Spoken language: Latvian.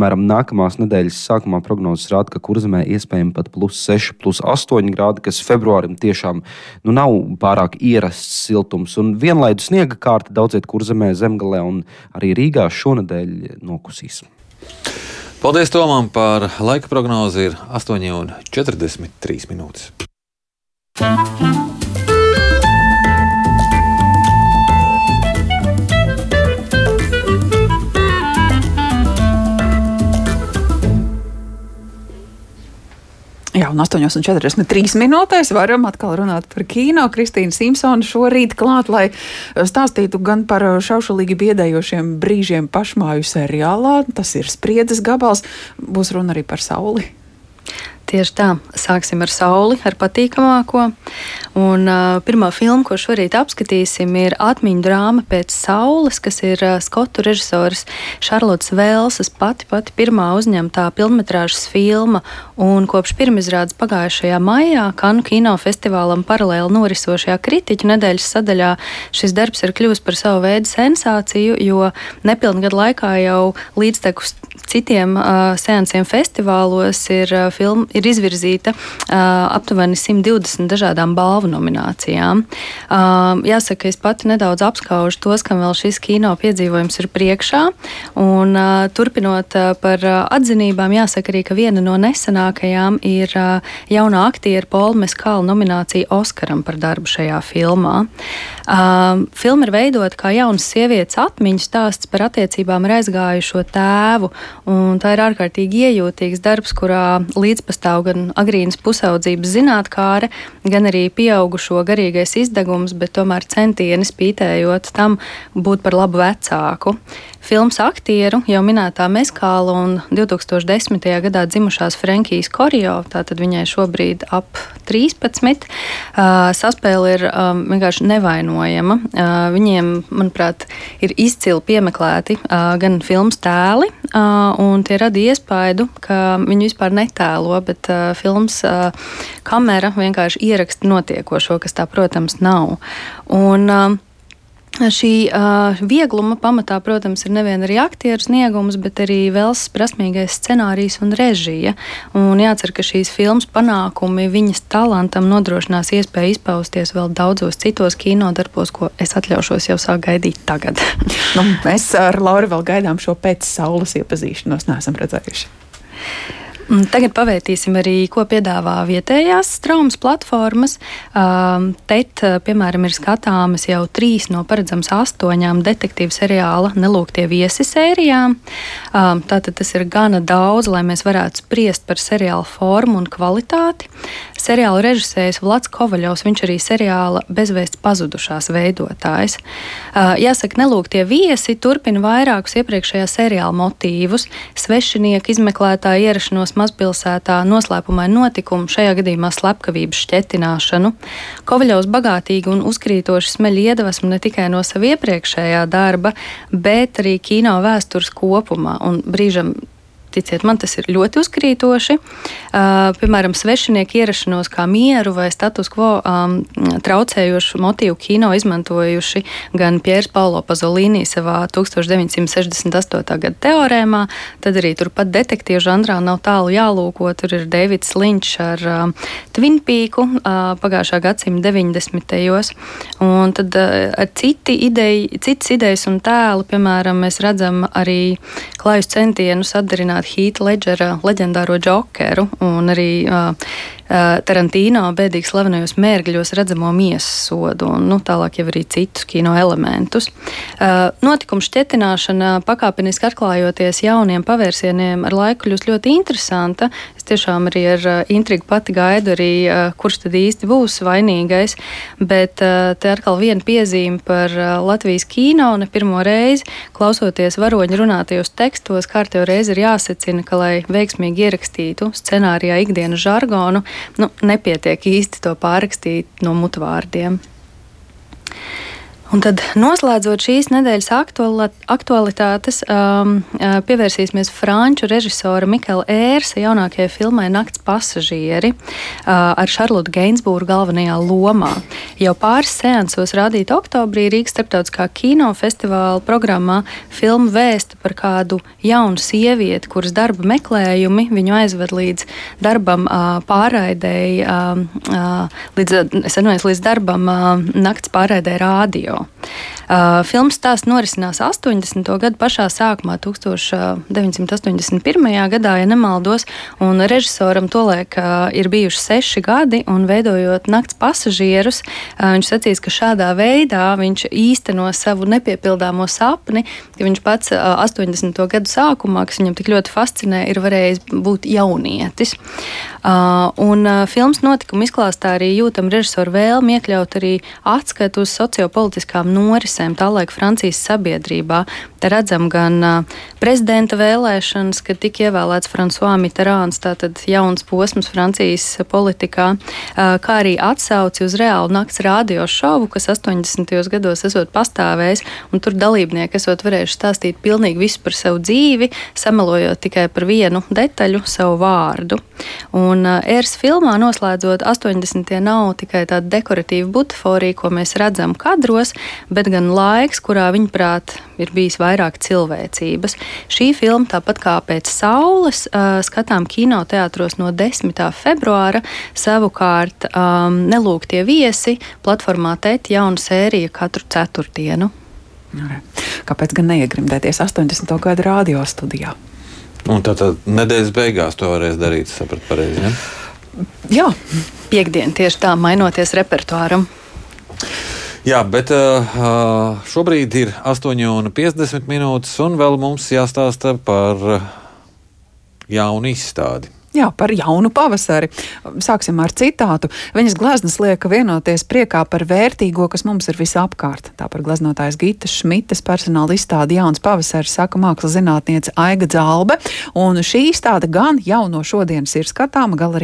Piemēram, nākamās nedēļas sākumā prognozes rāda, ka kurzemē iespējams pat plus 6, plus 8 grādi, kas februārim tiešām nu, nav pārāk ierasts siltums. Un vienlaikus sniega kārta daudziet kurzemē, zemgalē un arī Rīgā šonadēļ nokusīs. Paldies Tomam par laika prognozi. Ir 8,43 minūtes. Un 8,43 minūtēs varam atkal runāt par kino. Kristīna Simpsona šorīt klāt, lai stāstītu gan par šaušalīgi biedējošiem brīžiem pašmāju seriālā. Tas ir spriedzes gabals. Būs runa arī par sauli. Tieši tā, sāksim ar sauli, ar patīkamāko. Un, uh, pirmā filma, ko šorīt apskatīsim, ir atmiņu drāma pēc saules, kas ir uh, skotu režisors Šarlots Velsas pati, pati pirmā uzņemtā filmas filma. Un kopš pirmizrādes pagājušajā maijā Kanu kino festivālam paralēli norisošajā kritiķu nedēļas sadaļā šis darbs ir kļuvis par savu veidu sensāciju, jo nepilnu gadu laikā jau līdztekus citiem uh, seansiem festivālos ir, uh, film, ir izvirzīta uh, aptuveni 120 dažādām balvu nominācijām. Uh, jāsaka, es pati nedaudz apskaužu tos, kam vēl šis kino piedzīvojums ir priekšā. Un, uh, turpinot uh, par uh, atzinībām, jāsaka arī, ka viena no nesenākajām ir uh, jaunā aktiera Paula Meskāla nominācija Oskaram par darbu šajā filmā. Uh, filma ir veidota kā jaunas sievietes atmiņu stāsts par attiecībām ar aizgājušo tēvu. Tā ir ārkārtīgi iejūtīgs darbs, kurā līdzpastāv gan agrīnas pusaudzības zinātnākāre, gan arī pieaugušo garīgais izdegums, bet tomēr centieni spītējot tam būt par labu vecāku filmas aktieru, jau minētā Meskāla un 2010. gadā dzimušās Frankijas Korjo, tātad viņai šobrīd ap 13. Uh, saspēle ir vienkārši nevainojama. Viņiem, manuprāt, ir izcili piemeklēti gan filmas tēli, un tie rada iespaidu, ka viņi vispār netēlo, bet filmas kamera vienkārši ieraksta notiekošo, kas tā, protams, nav. Un, uh, Šī uh, viegluma pamatā, protams, ir nevien arī aktieru sniegums, bet arī vēlas prasmīgais scenārijs un režija. Un jācer, ka šīs filmas panākumi viņas talantam nodrošinās iespēju izpausties vēl daudzos citos kinodarbos, ko es atļaušos jau sāk gaidīt tagad. nu, mēs ar Lauru vēl gaidām šo pēc saules iepazīšanos, neesam redzējuši. Tagad pavērtīsim arī, ko piedāvā vietējās traumas platformas. TET, piemēram, ir skatāmas jau trīs no paredzams astoņām detektīvu seriāla nelūgtie viesi sērijām. Tātad tas ir gana daudz, lai mēs varētu spriest par seriāla formu un kvalitāti. Seriāla režisējs Vlads Kovaļovs, viņš arī seriāla bezvēsts pazudušās veidotājs. Jāsaka, nelūgtie viesi turpina vairākus iepriekšējā seriāla motīvus - svešinieku izmeklētāju ierašanos mazpilsētā noslēpumainu notikumu, šajā gadījumā slepkavības šķetināšanu. Kovaļovs bagātīgi un uzkrītoši smeļ iedvesmu ne tikai no sava iepriekšējā darba, bet arī kino vēstures kopumā. Un brīžam Ticiet man, tas ir ļoti uzkrītoši. Uh, piemēram, svešinieku ierašanos kā mieru vai status quo um, traucējošu motīvu kino izmantojuši gan Piers Paulo Pazolīnī savā 1968. gada teorēmā, tad arī turpat detektīvu žanrā nav tālu jālūko. Tur ir Deivids Linčs ar uh, Twin Peaku uh, pagājušā gadsimta 90. gados. Un tad uh, ar citi ideja, citas idejas un tēlu, piemēram, mēs redzam arī klājus centienus atdarināt zināt Hīta Ledžera leģendāro džokeru un arī uh, uh, Tarantīno bēdīgi slavenajos mērgļos redzamo miesas sodu un nu, tālāk jau arī citus kino elementus. Uh, notikuma šķetināšana pakāpeniski atklājoties jauniem pavērsieniem ar laiku kļūst ļoti interesanta. Es tiešām arī ar uh, intrigu pati gaidu arī, kurš tad īsti būs vainīgais, bet te atkal viena piezīme par Latvijas kino ne pirmo reizi, klausoties varoņu runātajos tekstos, kārtējo reizi ir jāsaka, jāsacina, ka, lai veiksmīgi ierakstītu scenārijā ikdienas žargonu, nu, nepietiek īsti to pārrakstīt no mutvārdiem. Un tad, noslēdzot šīs nedēļas aktualitātes, um, uh, pievērsīsimies franču režisora Mikela Ērsa jaunākajai filmai Nakts pasažieri uh, ar Šarlotu Gainsbūru galvenajā lomā. Jau pāris seansos rādīta oktobrī Rīgas starptautiskā kinofestivāla programmā filma vēsta par kādu jaunu sievieti, kuras darba meklējumi viņu aizved līdz darbam pārraidēji, līdz, es atvainojos, līdz darbam nakts pārraidēji rādio. Uh, filmas stāsts norisinās 80. gadu pašā sākumā, 1981. gadā, ja nemaldos, un režisoram tolaik uh, ir bijuši seši gadi, un veidojot nakts pasažierus, uh, viņš sacīs, ka šādā veidā viņš īsteno savu nepiepildāmo sapni, ka viņš pats uh, 80. gadu sākumā, kas viņam tik ļoti fascinē, ir varējis būt jaunietis. Uh, un uh, filmas notikuma izklāstā arī jūtam režisoru vēlmi iekļaut arī atskatu uz sociopolitiskām norisēm tālaik Francijas sabiedrībā. Te redzam gan uh, prezidenta vēlēšanas, kad tika ievēlēts François Mitterāns, tātad jauns posms Francijas politikā, kā arī atsauci uz reālu nakts radio šovu, kas 80. gados esot pastāvējis, un tur dalībnieki esot varējuši stāstīt pilnīgi visu par savu dzīvi, samelojot tikai par vienu detaļu, savu vārdu. Un uh, ēras filmā noslēdzot 80. nav tikai tāda dekoratīva butaforija, ko mēs redzam kadros, bet gan laiks, kurā viņuprāt ir bijis vairāk cilvēcības. Šī filma, tāpat kā pēc saules, uh, skatām kinoteātros no 10. februāra. Savukārt, um, nelūgtie viesi platformā TET jauna sērija katru ceturtdienu. Kāpēc gan neiegrimdēties 80. gada radio studijā? Un tad, tad nedēļas beigās to varēs darīt, sapratu pareizi. Ja? Jā, piekdiena tieši tā, mainoties repertuāram. Jā, bet uh, šobrīd ir 8,50 minūtes, un vēl mums jāstāsta par jaunu izstādi. Jā, par jaunu pavasari. Sāksim ar citātu. Viņas gleznas lieka vienoties priekā par vērtīgo, kas mums ir visapkārt. Tā par gleznotājas Gitas Šmitas personāla izstādi Jauns pavasaris saka mākslas zinātniece Aiga Dzalbe. Un šī izstāde gan jau no šodienas ir skatāma galerijā